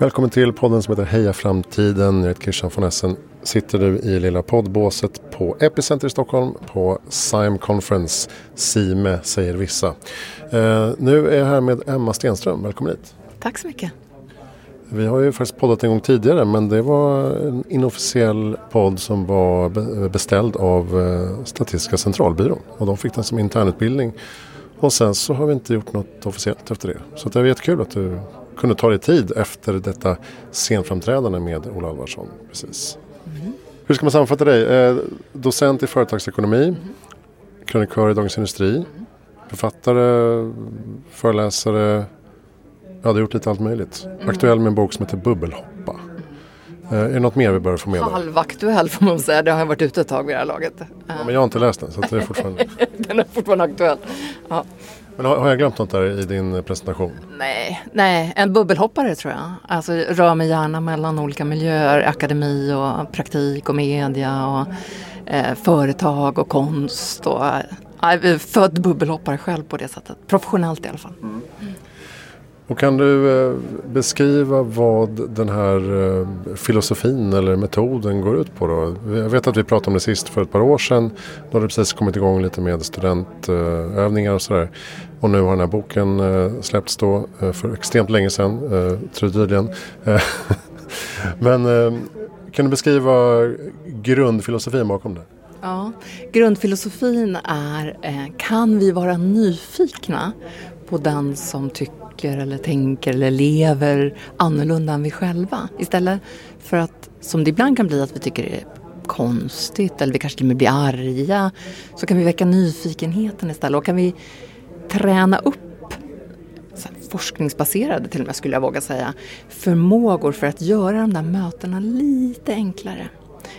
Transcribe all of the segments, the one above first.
Välkommen till podden som heter Heja Framtiden. Jag heter Christian von Essen. Sitter du i lilla poddbåset på Epicenter i Stockholm på SIME Conference. SIME säger vissa. Eh, nu är jag här med Emma Stenström. Välkommen hit. Tack så mycket. Vi har ju faktiskt poddat en gång tidigare men det var en inofficiell podd som var beställd av eh, Statistiska centralbyrån. Och de fick den som internutbildning. Och sen så har vi inte gjort något officiellt efter det. Så det är jättekul att du kunde ta dig tid efter detta scenframträdande med Ola Alvarsson. Precis. Mm. Hur ska man sammanfatta dig? Eh, docent i företagsekonomi, mm. krönikör i Dagens Industri, mm. författare, föreläsare, ja du har gjort lite allt möjligt. Mm. Aktuell med en bok som heter Bubbelhoppa. Eh, är det något mer vi bör få med? Halvaktuell får man säga. Det har varit ute ett tag vid det här laget. Ja, men jag har inte läst den så det är fortfarande... den är fortfarande aktuell. Ja. Men har, har, jag glömt något där i din presentation? Nej, nej, en bubbelhoppare tror jag. Alltså rör mig gärna mellan olika miljöer, akademi och praktik och media och eh, företag och konst. Och, eh, född bubbelhoppare själv på det sättet, professionellt i alla fall. Mm. Och kan du eh, beskriva vad den här eh, filosofin eller metoden går ut på då? Jag vet att vi pratade om det sist för ett par år sedan. Då har det precis kommit igång lite med studentövningar och sådär. Och nu har den här boken eh, släppts då för extremt länge sedan, tydligen. Men kan du beskriva grundfilosofin bakom det? Ja, grundfilosofin är kan vi vara nyfikna på den som tycker tycker eller tänker eller lever annorlunda än vi själva. Istället för att, som det ibland kan bli, att vi tycker det är konstigt eller vi kanske till och med blir arga. Så kan vi väcka nyfikenheten istället och kan vi träna upp forskningsbaserade till och med skulle jag våga säga, förmågor för att göra de där mötena lite enklare.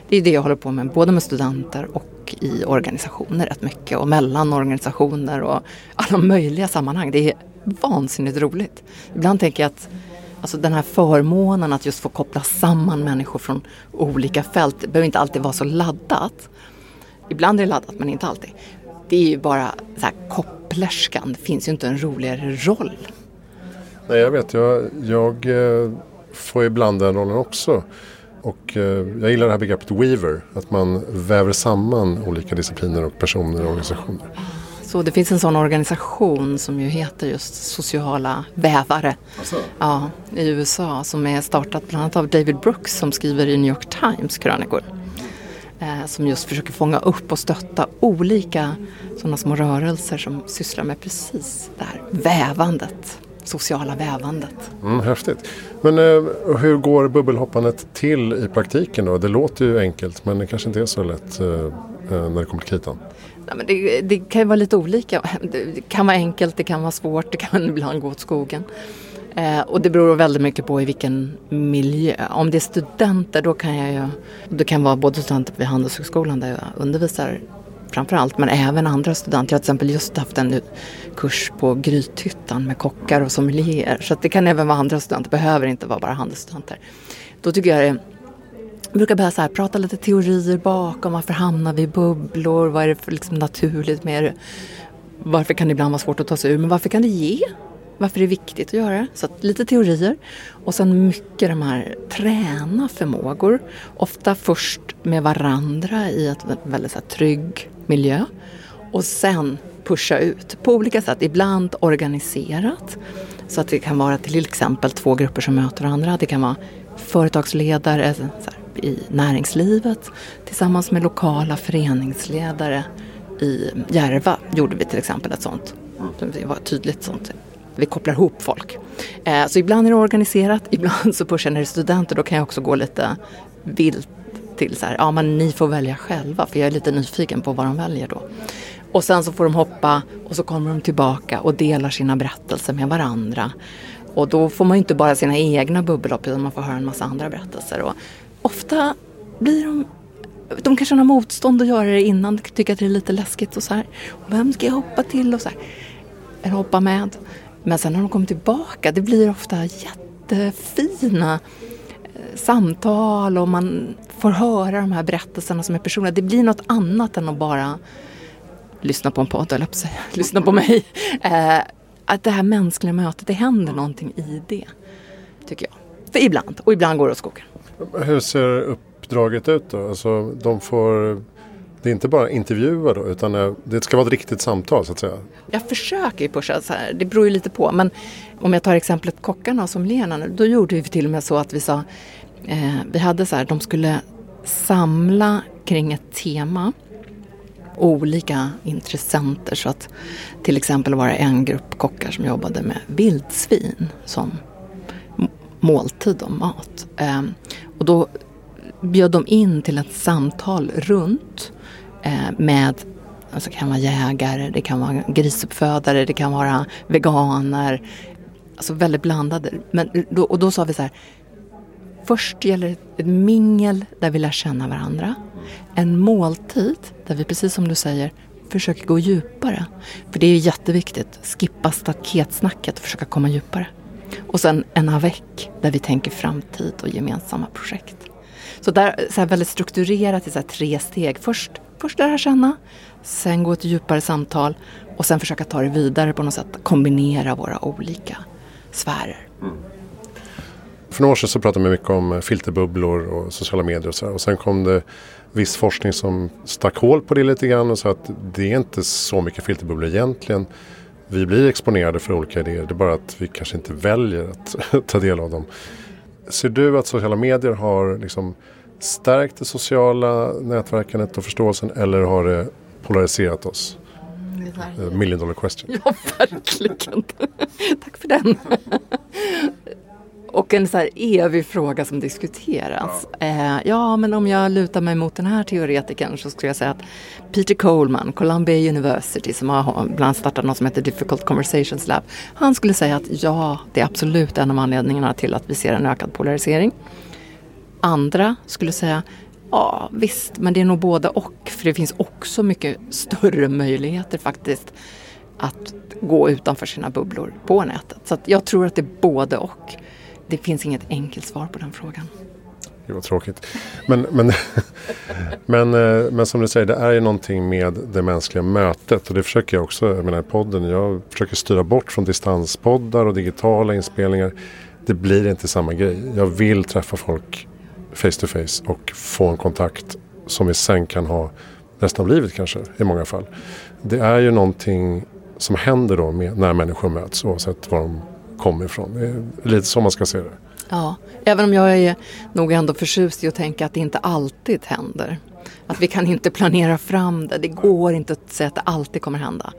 Det är det jag håller på med, både med studenter och i organisationer rätt mycket och mellan organisationer och alla möjliga sammanhang. Det är vansinnigt roligt. Ibland tänker jag att alltså den här förmånen att just få koppla samman människor från olika fält, det behöver inte alltid vara så laddat. Ibland är det laddat men inte alltid. Det är ju bara så här kopplerskan, det finns ju inte en roligare roll. Nej jag vet, jag, jag eh, får ibland den rollen också. Och eh, jag gillar det här begreppet weaver, att man väver samman olika discipliner och personer och organisationer. Så det finns en sån organisation som ju heter just sociala vävare. Alltså. Ja, i USA som är startat bland annat av David Brooks som skriver i New York Times krönikor. Eh, som just försöker fånga upp och stötta olika sådana små rörelser som sysslar med precis det här vävandet sociala vävandet. Mm, häftigt. Men eh, hur går bubbelhoppandet till i praktiken då? Det låter ju enkelt men det kanske inte är så lätt eh, eh när det kommer till kritan. Ja, men det, det, kan ju vara lite olika. Det kan vara enkelt, det kan vara svårt, det kan ibland gå åt skogen. Eh, och det beror väldigt mycket på i vilken miljö. Om det är studenter då kan jag ju, det kan vara både studenter vid Handelshögskolan där jag undervisar framförallt, men även andra studenter. Jag har till exempel just haft en kurs på Grythyttan med kockar och sommelierer. Så det kan även vara andra studenter, behöver inte vara bara handelsstudenter. Då tycker jag det jag brukar börja så här, prata lite teorier bakom, varför hamnar vi i bubblor, vad är det för liksom naturligt med det? Varför kan det ibland vara svårt att ta sig ur, men varför kan det ge? Varför det är viktigt att göra det? Så att lite teorier och sen mycket de här träna förmågor. Ofta först med varandra i en väldigt så här, trygg miljö och sen pusha ut på olika sätt. Ibland organiserat så att det kan vara till exempel två grupper som möter varandra. Det kan vara företagsledare alltså här, i näringslivet tillsammans med lokala föreningsledare i Järva gjorde vi till exempel ett sånt. Det var tydligt sånt. Vi kopplar ihop folk. Eh, så ibland är det organiserat, ibland så pushar när det är studenter då kan jag också gå lite vilt till så här, ja men ni får välja själva för jag är lite nyfiken på vad de väljer då. Och sen så får de hoppa och så kommer de tillbaka och delar sina berättelser med varandra. Och då får man ju inte bara sina egna bubbelhopp utan man får höra en massa andra berättelser. Och ofta blir de de kanske har motstånd att göra det innan, tycker att det är lite läskigt och så här. vem ska jag hoppa till och så här. Eller hoppa med. Men sen när de kommer tillbaka, det blir ofta jättefina eh, samtal och man får höra de här berättelserna som är personliga. Det blir något annat än att bara lyssna på en podd, eller säga, lyssna på mig. Eh, att det här mänskliga mötet, det händer någonting i det. Tycker jag. För ibland, och ibland går det åt skogen. Hur ser uppdraget ut då? Alltså, de får, det är inte bara intervjuer då, utan eh, det ska vara ett riktigt samtal så att säga? Jag försöker ju pusha så här, det beror ju lite på. Men om jag tar exemplet kockarna som sommelierna. nu, då gjorde vi till och med så att vi sa, eh, vi hade så här, de skulle samla kring ett tema olika intressenter. Så att till exempel var det en grupp kockar som jobbade med vildsvin som måltid och mat. Eh, och då bjöd de in till ett samtal runt eh, Eh, med Alltså det kan vara jägare, det kan vara grisuppfödare, det kan vara veganer. Alltså väldigt blandade. Men då, och då sa vi så här. Först gäller det ett mingel där vi lär känna varandra. En måltid där vi, precis som du säger, försöker gå djupare. För det är jätteviktigt. Skippa staketsnacket och försöka komma djupare. Och sen en avec där vi tänker framtid och gemensamma projekt. Så där så här väldigt strukturerat i så tre steg. Först, först lära känna, sen gå ett djupare samtal och sen försöka ta det vidare på något sätt. Kombinera våra olika sfärer. Mm. För några år sedan så pratade man mycket om eh, filterbubblor och sociala medier och så här. Och sen kom det viss forskning som stack hål på det lite grann och sa att det är inte så mycket filterbubblor egentligen. Vi blir exponerade för olika idéer. Det är bara att vi kanske inte väljer att ta del av dem. Ser du att sociala medier har liksom stärkt det sociala nätverkandet och förståelsen eller har det polariserat oss? Mm, million dollar question. Ja, verkligen. Tack för den. Och en så här evig fråga som diskuteras. Ja. Eh, ja, men om jag lutar mig mot den här teoretikern så skulle jag säga att Peter Coleman, Columbia University, som har bland startat något som heter Difficult Conversations Lab. Han skulle säga att ja, det är absolut en av anledningarna till att vi ser en ökad polarisering. Andra skulle säga Ja visst, men det är nog både och. För det finns också mycket större möjligheter faktiskt att gå utanför sina bubblor på nätet. Så jag tror att det är både och det finns inget enkelt svar på den frågan. Det var tråkigt. Men, men, men, eh, men som du säger, det är ju någonting med det mänskliga mötet. Och det försöker jag också, jag menar i podden, jag försöker styra bort från distanspoddar och digitala inspelningar. Det blir inte samma grej. Jag vill träffa folk face to face och få en kontakt som vi sen kan ha resten av livet kanske i många fall. Det är ju någonting som händer då med, när människor möts oavsett var de kommer ifrån. Det är lite så man ska se det. Ja, även om jag är nog ändå förtjust i att tänka att det inte alltid händer. Att vi kan inte planera fram det. Det går inte att säga att det alltid kommer hända.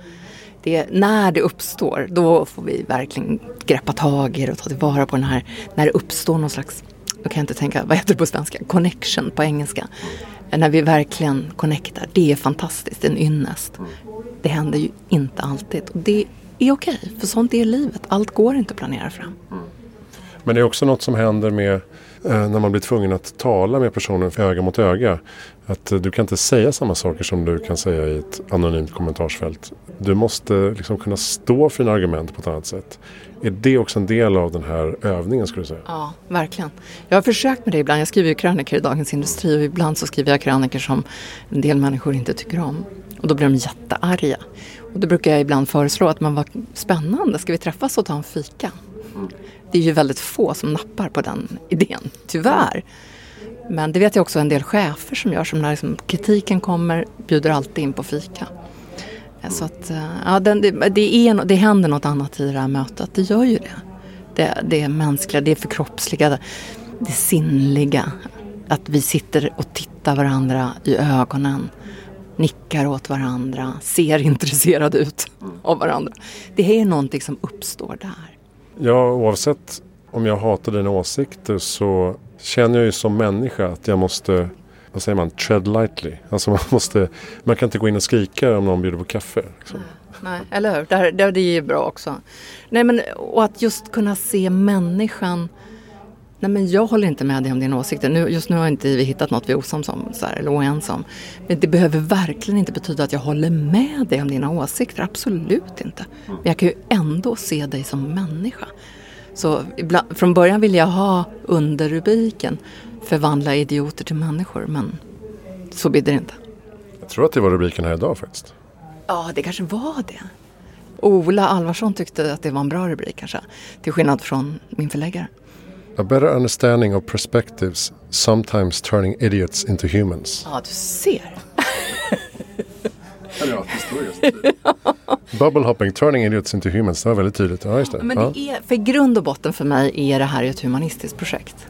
Det, när det uppstår, då får vi verkligen greppa tag i det och ta tillvara på den här, när det uppstår någon slags, då kan jag inte tänka, vad heter det på svenska, connection på engelska. När vi verkligen connectar, det är fantastiskt, en ynnest. Det händer ju inte alltid och det är okej. Okay, för sånt är livet. Allt går inte att planera fram. Men det är också något som händer med eh, när man blir tvungen att tala med personen öga mot öga. Att eh, du kan inte säga samma saker som du kan säga i ett anonymt kommentarsfält. Du måste liksom kunna stå för dina argument på ett annat sätt. Är det också en del av den här övningen skulle du säga? Ja, verkligen. Jag har försökt med det ibland. Jag skriver ju krönikor i Dagens Industri och ibland så skriver jag krönikor som en del människor inte tycker om. Och då blir de jättearga. Och då brukar jag ibland föreslå att man var spännande, ska vi träffas och ta en fika? Det är ju väldigt få som nappar på den idén, tyvärr. Men det vet jag också en del chefer som gör, som när liksom kritiken kommer bjuder alltid in på fika. Eh, så att, eh, ja, det, det, är, det händer något annat i det här mötet, det gör ju det. Det, det är mänskliga, det är förkroppsliga, det sinnliga. Att vi sitter och tittar varandra i ögonen nickar åt varandra, ser intresserade ut av varandra. Det är någonting som uppstår där. Ja, oavsett om jag hatar dina åsikter så känner jag ju som människa att jag måste, vad säger man, tread lightly. Alltså man måste, man kan inte gå in och skrika om någon bjuder på kaffe. Liksom. Nej, eller hur? Det, det, det är bra också. Nej, men, och att just kunna se människan Nej men jag håller inte med dig om dina åsikter. Nu, just nu har inte vi hittat något vi är osams om, så här, eller oense om. Men det behöver verkligen inte betyda att jag håller med dig om dina åsikter. Absolut inte. Men jag kan ju ändå se dig som människa. Så ibland, från början ville jag ha underrubriken Förvandla idioter till människor. Men så blir det inte. Jag tror att det var rubriken här idag faktiskt. Ja, det kanske var det. Ola Alvarsson tyckte att det var en bra rubrik kanske. Till skillnad från min förläggare. A better understanding of perspectives sometimes turning idiots into humans. Ja, du ser. Bubble hopping, turning idiots into humans. Det var väldigt tydligt. Ja, just det. Men det är, för grund och botten för mig är det här ett humanistiskt projekt.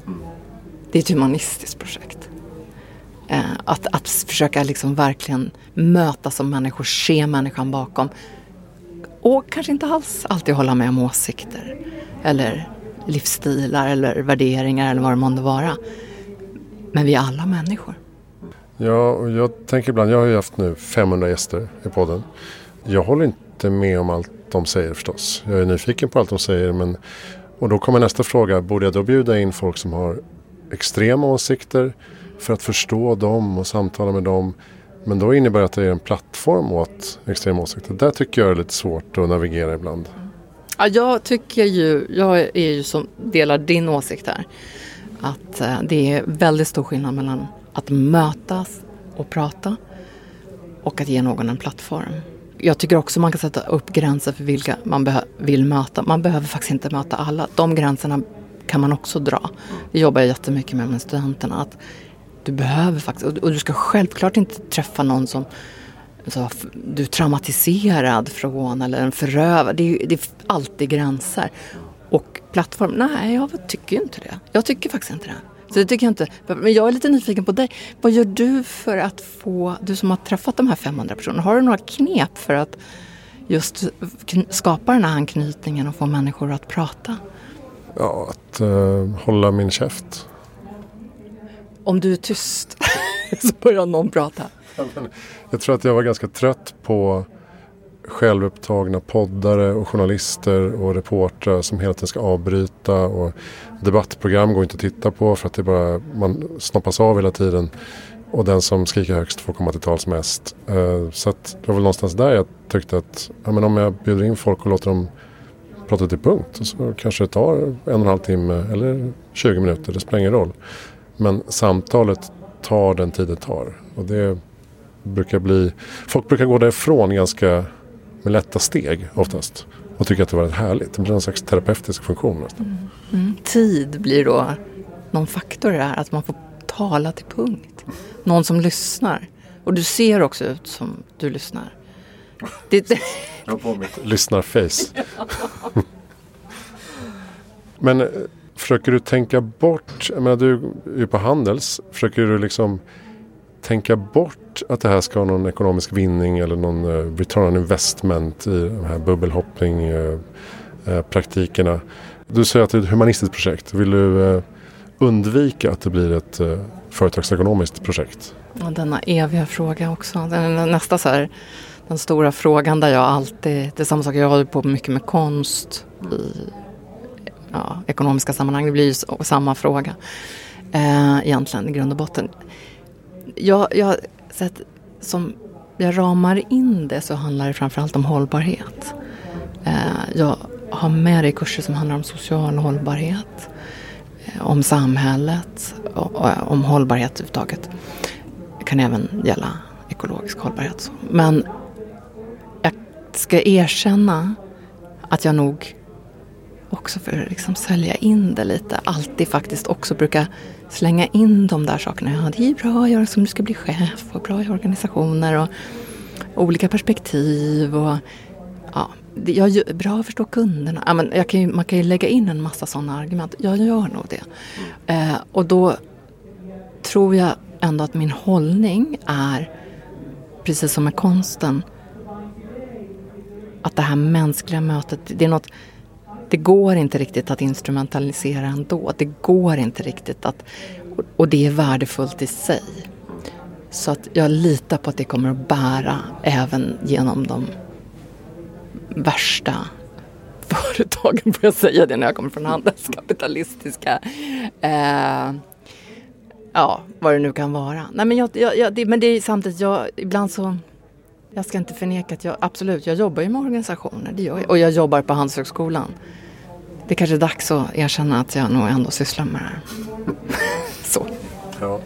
Det är ett humanistiskt projekt. Eh, att, att försöka liksom verkligen möta som människor, se människan bakom. Och kanske inte alls alltid hålla med om åsikter. Eller livsstilar eller värderingar eller vad det månde vara. Men vi är alla människor. Ja, och jag tänker ibland, jag har ju haft nu 500 gäster i podden. Jag håller inte med om allt de säger förstås. Jag är nyfiken på allt de säger. Men, och då kommer nästa fråga, borde jag då bjuda in folk som har extrema åsikter för att förstå dem och samtala med dem? Men då innebär det att det är en plattform åt extrema åsikter. Där tycker jag det är lite svårt att navigera ibland. Ja, jag tycker ju, jag är ju som delar din åsikt här. Att eh, det är väldigt stor skillnad mellan att mötas och prata och att ge någon en plattform. Jag tycker också man kan sätta upp gränser för vilka man vill möta. Man behöver faktiskt inte möta alla. De gränserna kan man också dra. Det jobbar jag jättemycket med med studenterna. Att du behöver faktiskt, och du ska självklart inte träffa någon som så, du är traumatiserad från eller en förövare. Det, är, det är alltid gränser. Och plattform, nej jag tycker inte det. Jag tycker faktiskt inte det. Så det tycker jag inte. Men jag är lite nyfiken på dig. Vad gör du för att få, du som har träffat de här 500 personerna, har du några knep för att just skapa den här anknytningen och få människor att prata? Ja, att uh, hålla min käft. Om du är tyst så börjar någon prata. Jag tror att jag var ganska trött på självupptagna poddare och journalister och reportrar som hela tiden ska avbryta och debattprogram går inte att titta på för att det bara, man snoppas av hela tiden och den som skriker högst får komma till tals mest. Eh, så att det var väl någonstans där jag tyckte att ja, men om jag bjuder in folk och låter dem prata till punkt så kanske det tar en och en halv timme eller 20 minuter, det spelar ingen roll. Men samtalet tar den tid det tar och det brukar bli, folk brukar gå därifrån ganska med lätta steg oftast. Och tycker att det var rätt härligt. Det blir en slags terapeutisk funktion nästan. Mm. Mm. Tid blir då någon faktor i det här. Att man får tala till punkt. Någon som lyssnar. Och du ser också ut som du lyssnar. Det, det... Jag har på mitt lyssnarface. Men eh, försöker du tänka bort, jag menar du är ju på Handels, försöker du liksom tänka bort att det här ska ha någon ekonomisk vinning eller någon uh, return on investment i de här bubbelhoppning eh, eh, praktikerna. Du säger att det är ett humanistiskt projekt. Vill du undvika att det blir ett företagsekonomiskt projekt? Ja, denna eviga fråga också. Den, nästa så här, den stora frågan där jag alltid, det är samma sak, jag håller på mycket med konst i ja, ekonomiska sammanhang. Det blir ju samma fråga eh, egentligen i grund och botten jag, jag sett som jag ramar in det så handlar det framförallt om hållbarhet. Eh, jag har med det kurser som handlar om social hållbarhet, eh, om samhället och, om hållbarhet överhuvudtaget. Det kan även gälla ekologisk hållbarhet. Men jag ska erkänna att jag nog också för att liksom sälja in det lite alltid faktiskt också brukar slänga in de där sakerna. Ja, det är bra att göra som du ska bli chef och bra i organisationer och olika perspektiv och ja, jag, bra att förstå kunderna. Ja, men kan ju, man kan ju lägga in en massa sådana argument. Jag gör nog det. Eh, och då tror jag ändå att min hållning är, precis som med konsten, att det här mänskliga mötet, det är något det går inte riktigt att instrumentalisera ändå. Det går inte riktigt att... Och det är värdefullt i sig. Så att jag litar på att det kommer att bära även genom de värsta företagen, får jag säga det när jag kommer från handelskapitalistiska eh, ja, vad det nu kan vara. Nej, men, jag, jag, det, men det är samtidigt, jag, ibland så jag ska inte förneka att jag absolut, jag jobbar ju med organisationer, det gör jag. Och jag jobbar på Handelshögskolan det kanske är dags att erkänna att jag nog ändå sysslar med det här. Så. Ja.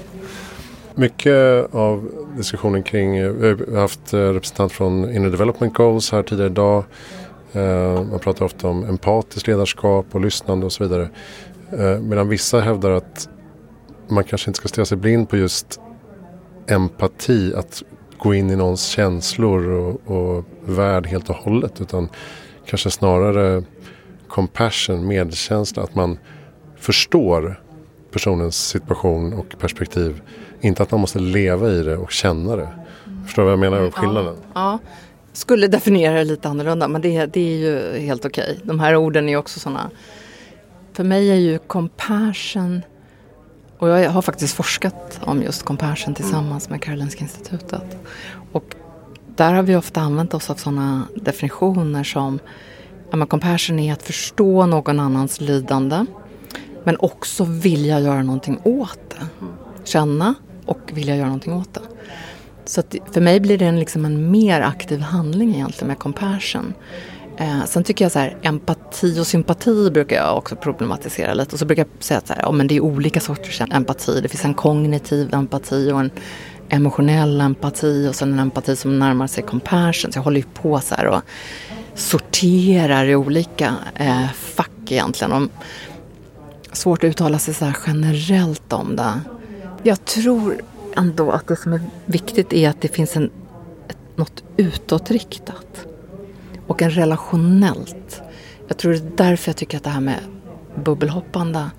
Mycket av diskussionen kring, eh, vi har haft eh, representant från Inner Development Goals här tidigare idag. Eh, man pratar ofta om empatiskt ledarskap och lyssnande och så vidare. Medan vissa hävdar att man kanske inte ska stirra sig blind på just empati, att gå in i någons känslor och, och värld helt och hållet. Utan kanske snarare compassion, medkänsla, att man förstår personens situation och perspektiv. Inte att man måste leva i det och känna det. Förstår du vad jag menar om skillnaden? Ja, ja. Skulle definiera det lite annorlunda men det, det är ju helt okej. Okay. De här orden är också sådana. För mig är ju compassion och jag har faktiskt forskat om just compassion tillsammans med Karolinska institutet. Och där har vi ofta använt oss av sådana definitioner som ja, compassion är att förstå någon annans lidande men också vilja göra någonting åt det. Känna och vilja göra någonting åt det. Så för mig blir det en, liksom en mer aktiv handling egentligen med compassion. Eh, sen tycker jag så här, empati och sympati brukar jag också problematisera lite. Och så brukar jag säga att så här, ja, men det är olika sorters empati. Det finns en kognitiv empati och en emotionell empati och sen en empati som närmar sig compassion. Så jag håller ju på så här och sorterar i olika eh, fack egentligen. Och svårt att uttala sig så här generellt om det. Jag tror ändå att det som är viktigt är att det finns en, ett, något utåtriktat och en relationellt. Jag tror det är därför jag tycker att det här med bubbelhoppande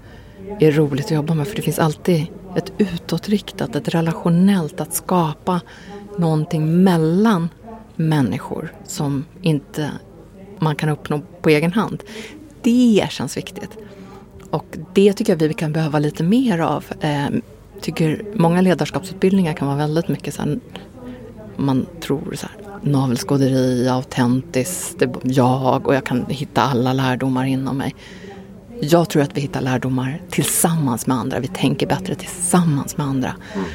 är roligt att jobba med för det finns alltid ett utåtriktat, ett relationellt, att skapa någonting mellan människor som inte man kan uppnå på egen hand. Det känns viktigt. Och det tycker jag vi kan behöva lite mer av. Eh, tycker många ledarskapsutbildningar kan vara väldigt mycket så här, man tror så här, navelskåderi, autentiskt, jag och jag kan hitta alla lärdomar inom mig. Jag tror att vi hittar lärdomar tillsammans med andra. Vi tänker bättre tillsammans med andra. Mm.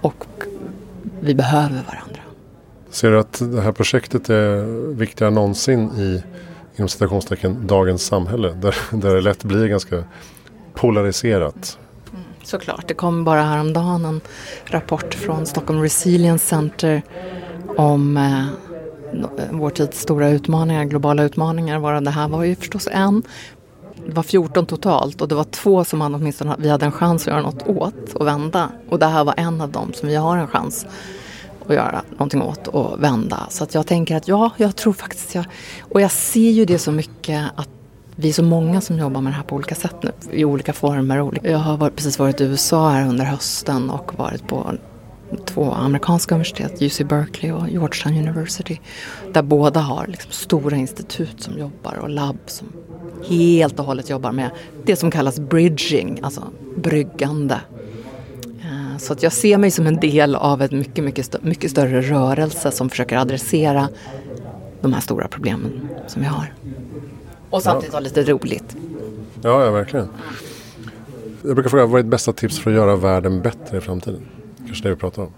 Och vi behöver varandra. Ser du att det här projektet är viktigare än någonsin i inom citationstecken dagens samhälle? Där, där det lätt blir ganska polariserat. Mm, såklart. Det kom bara häromdagen en rapport från Stockholm Resilience Center om eh, eh, vår tids stora utmaningar, globala utmaningar. Varav det här var ju förstås en. Det var 14 totalt och det var två som man åtminstone vi hade en chans att göra något åt och vända. Och det här var en av dem som vi har en chans att göra någonting åt och vända. Så att jag tänker att ja, jag tror faktiskt jag... Och jag ser ju det så mycket att vi är så många som jobbar med det här på olika sätt nu, i olika former. Jag har precis varit i USA här under hösten och varit på två amerikanska universitet, UC Berkeley och Georgetown University. Där båda har liksom stora institut som jobbar och labb som helt och hållet jobbar med det som kallas bridging, alltså bryggande. Eh, så att jag ser mig som en del av en mycket, mycket, stö mycket större rörelse som försöker adressera de här stora problemen som vi har. Och samtidigt ha lite roligt. Ja, ja, verkligen. Jag brukar fråga, vad är ditt bästa tips för att göra världen bättre i framtiden? Kanske det vi pratar om.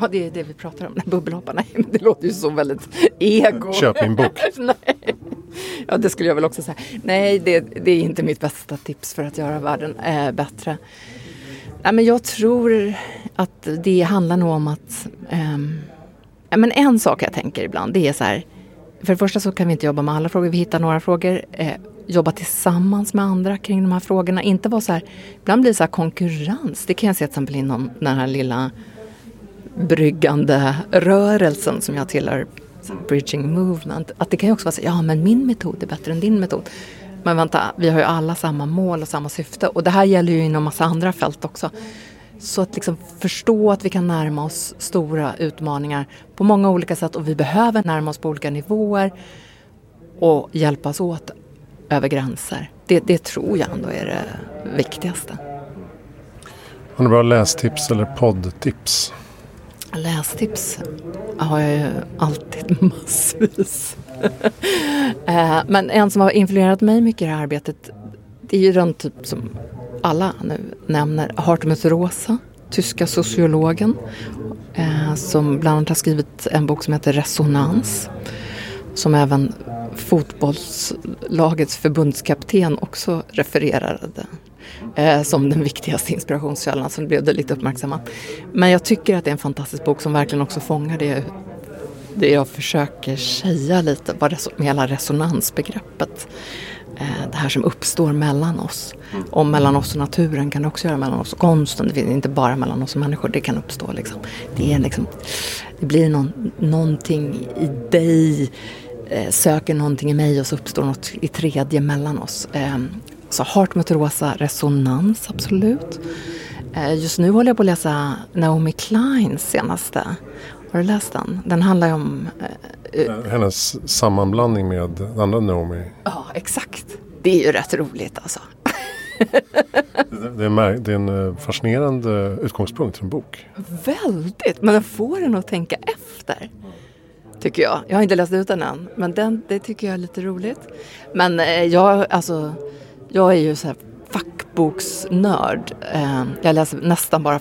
Ja, det är det vi pratar om, bubbelhopparna. Det låter ju så väldigt ego. Köp min bok. Nej. Ja, det skulle jag väl också säga. Nej, det, det, är inte mitt bästa tips för att göra världen äh, bättre. Ja, men jag tror att det handlar nog om att... Ähm, men en sak jag tänker ibland, det är så här. För det första så kan vi inte jobba med alla frågor. Vi hittar några frågor. Eh, jobba tillsammans med andra kring de här frågorna. Inte vara så här, ibland blir det så här konkurrens. Det kan jag se till exempel inom den här lilla bryggande rörelsen som jag tillhör, bridging movement. Att det kan ju också vara så, ja men min metod är bättre än din metod. Men vänta, vi har ju alla samma mål och samma syfte. Och det här gäller ju inom massa andra fält också. Så att liksom förstå att vi kan närma oss stora utmaningar på många olika sätt och vi behöver närma oss på olika nivåer och hjälpas åt över gränser. Det, det tror jag ändå är det viktigaste. Har du bra lästips eller poddtips? Lästips har jag ju alltid massvis. Eh, men en som har influerat mig mycket i det här arbetet det är ju den typ som alla nu nämner, Hartmut Rosa, tyska sociologen eh, som bland annat har skrivit en bok som heter Resonans som även fotbollslagets förbundskapten också refererade eh, som den viktigaste inspirationskällan så blev det lite uppmärksammat. Men jag tycker att det är en fantastisk bok som verkligen också fångar det, det jag försöker säga lite vad med hela resonansbegreppet. eh, det här som uppstår mellan oss. Och mellan oss och naturen kan det också göra mellan oss och konsten. Det är inte bara mellan oss och människor det kan uppstå. Liksom. Det, är liksom, det blir någon, någonting i dig, eh, söker någonting i mig och så uppstår något i tredje mellan oss. Eh, så Heart mot Rosa, resonans absolut. Eh, just nu håller jag på att läsa Naomi Kleins senaste. Har du läst den? Den handlar ju om... Eh, Hennes sammanblandning med andra Naomi. Ja, exakt. Det är ju rätt roligt alltså. det, är, det är en eh, fascinerande utgångspunkt för en bok. Väldigt, men den får en att tänka efter. Tycker jag. Jag har inte läst ut den än, men den, det tycker jag är lite roligt. Men jag, alltså, jag är ju så här fackboksnörd. Eh, jag läser nästan bara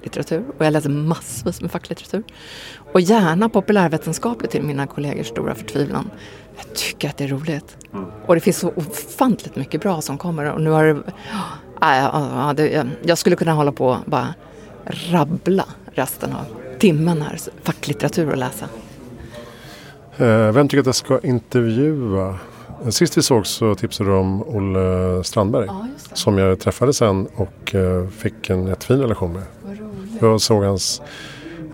facklitteratur och jag läser massvis med facklitteratur. Och gärna populärvetenskapligt till mina kollegors stora förtvivlan. Jag tycker att det är roligt. Mm. Och det finns så ofantligt mycket bra som kommer och nu har det... Äh, det jag skulle kunna hålla på och bara rabbla resten av timmen här, facklitteratur att läsa. Eh, vem tycker att jag ska intervjua? Sist vi såg så tipsade du om Olle Strandberg. Ja, som jag träffade sen och eh, fick en jättefin relation med. Jag såg hans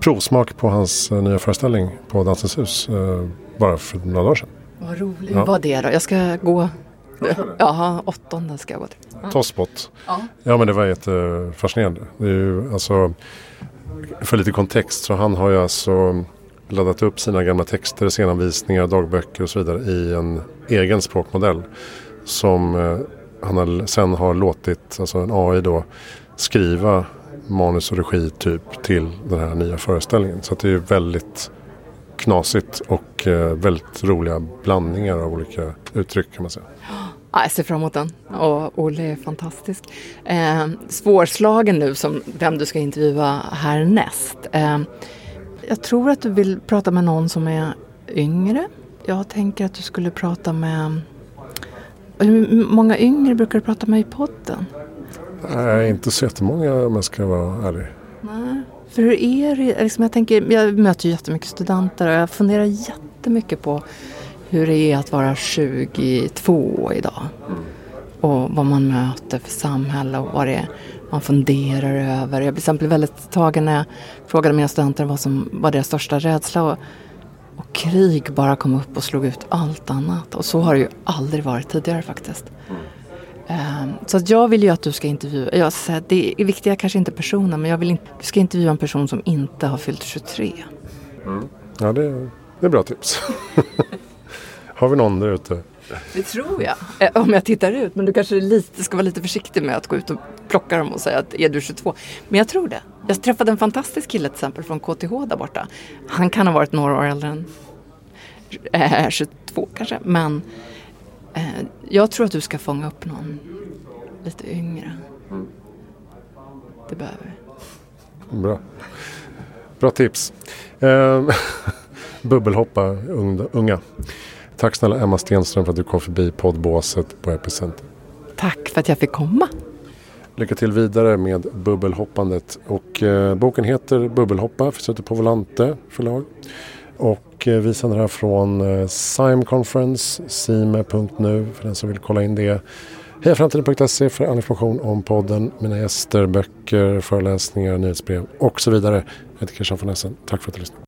provsmak på hans eh, nya föreställning på Dansens hus eh, bara för några dagar sedan. Vad roligt. Ja. Vad det då? Jag ska gå Ja, åttonde ska jag gå till. Ja. Tosspot. Ja. ja men det var jättefascinerande. Det är ju alltså för lite kontext så han har ju alltså laddat upp sina gamla texter, scenanvisningar, dagböcker och så vidare i en egen språkmodell. Som eh, han har, sen har låtit alltså en AI då skriva manus och regi typ till den här nya föreställningen. Så det är väldigt knasigt och eh, väldigt roliga blandningar av olika uttryck kan man säga. Ja, jag ser fram emot den och Olle är fantastisk. Eh, svårslagen nu som vem du ska intervjua härnäst. Eh, jag tror att du vill prata med någon som är yngre. Jag tänker att du skulle prata med... Hur många yngre brukar du prata med i podden? Nej, inte så jättemånga om jag ska vara ärlig. Nej, för hur är det? Liksom jag, tänker, jag möter ju jättemycket studenter och jag funderar jättemycket på hur det är att vara 22 idag. Mm. Och vad man möter för samhälle och vad det är man funderar över. Jag blev till exempel väldigt tagen när jag frågade mina studenter vad som var deras största rädsla. Och, och krig bara kom upp och slog ut allt annat. Och så har det ju aldrig varit tidigare faktiskt. Mm. Så att jag vill ju att du ska intervjua, jag säga, det är viktiga kanske inte personen men jag vill inte, du ska intervjua en person som inte har fyllt 23. Mm. Ja det, det är bra tips. har vi någon där ute? Det tror jag. Eh, om jag tittar ut. Men du kanske lite, ska vara lite försiktig med att gå ut och plocka dem och säga att är du 22? Men jag tror det. Jag träffade en fantastisk kille till exempel från KTH där borta. Han kan ha varit några år äldre än eh, 22 kanske. Men jag tror att du ska fånga upp någon lite yngre. Det behöver vi. Bra. Bra tips. Eh, bubbelhoppa unga. Tack snälla Emma Stenström för att du kom förbi poddbåset på Epicenter. Tack för att jag fick komma. Lycka till vidare med bubbelhoppandet. Och, eh, boken heter Bubbelhoppa, finns ute på Volante förlag. Och Eh, vi sänder här från eh, Sime Conference, sime.nu för den som vill kolla in det. Hejaframtiden.se för all information om podden, mina gäster, böcker, föreläsningar, nyhetsbrev och så vidare. Jag heter Christian von Essen. Tack för att du lyssnade.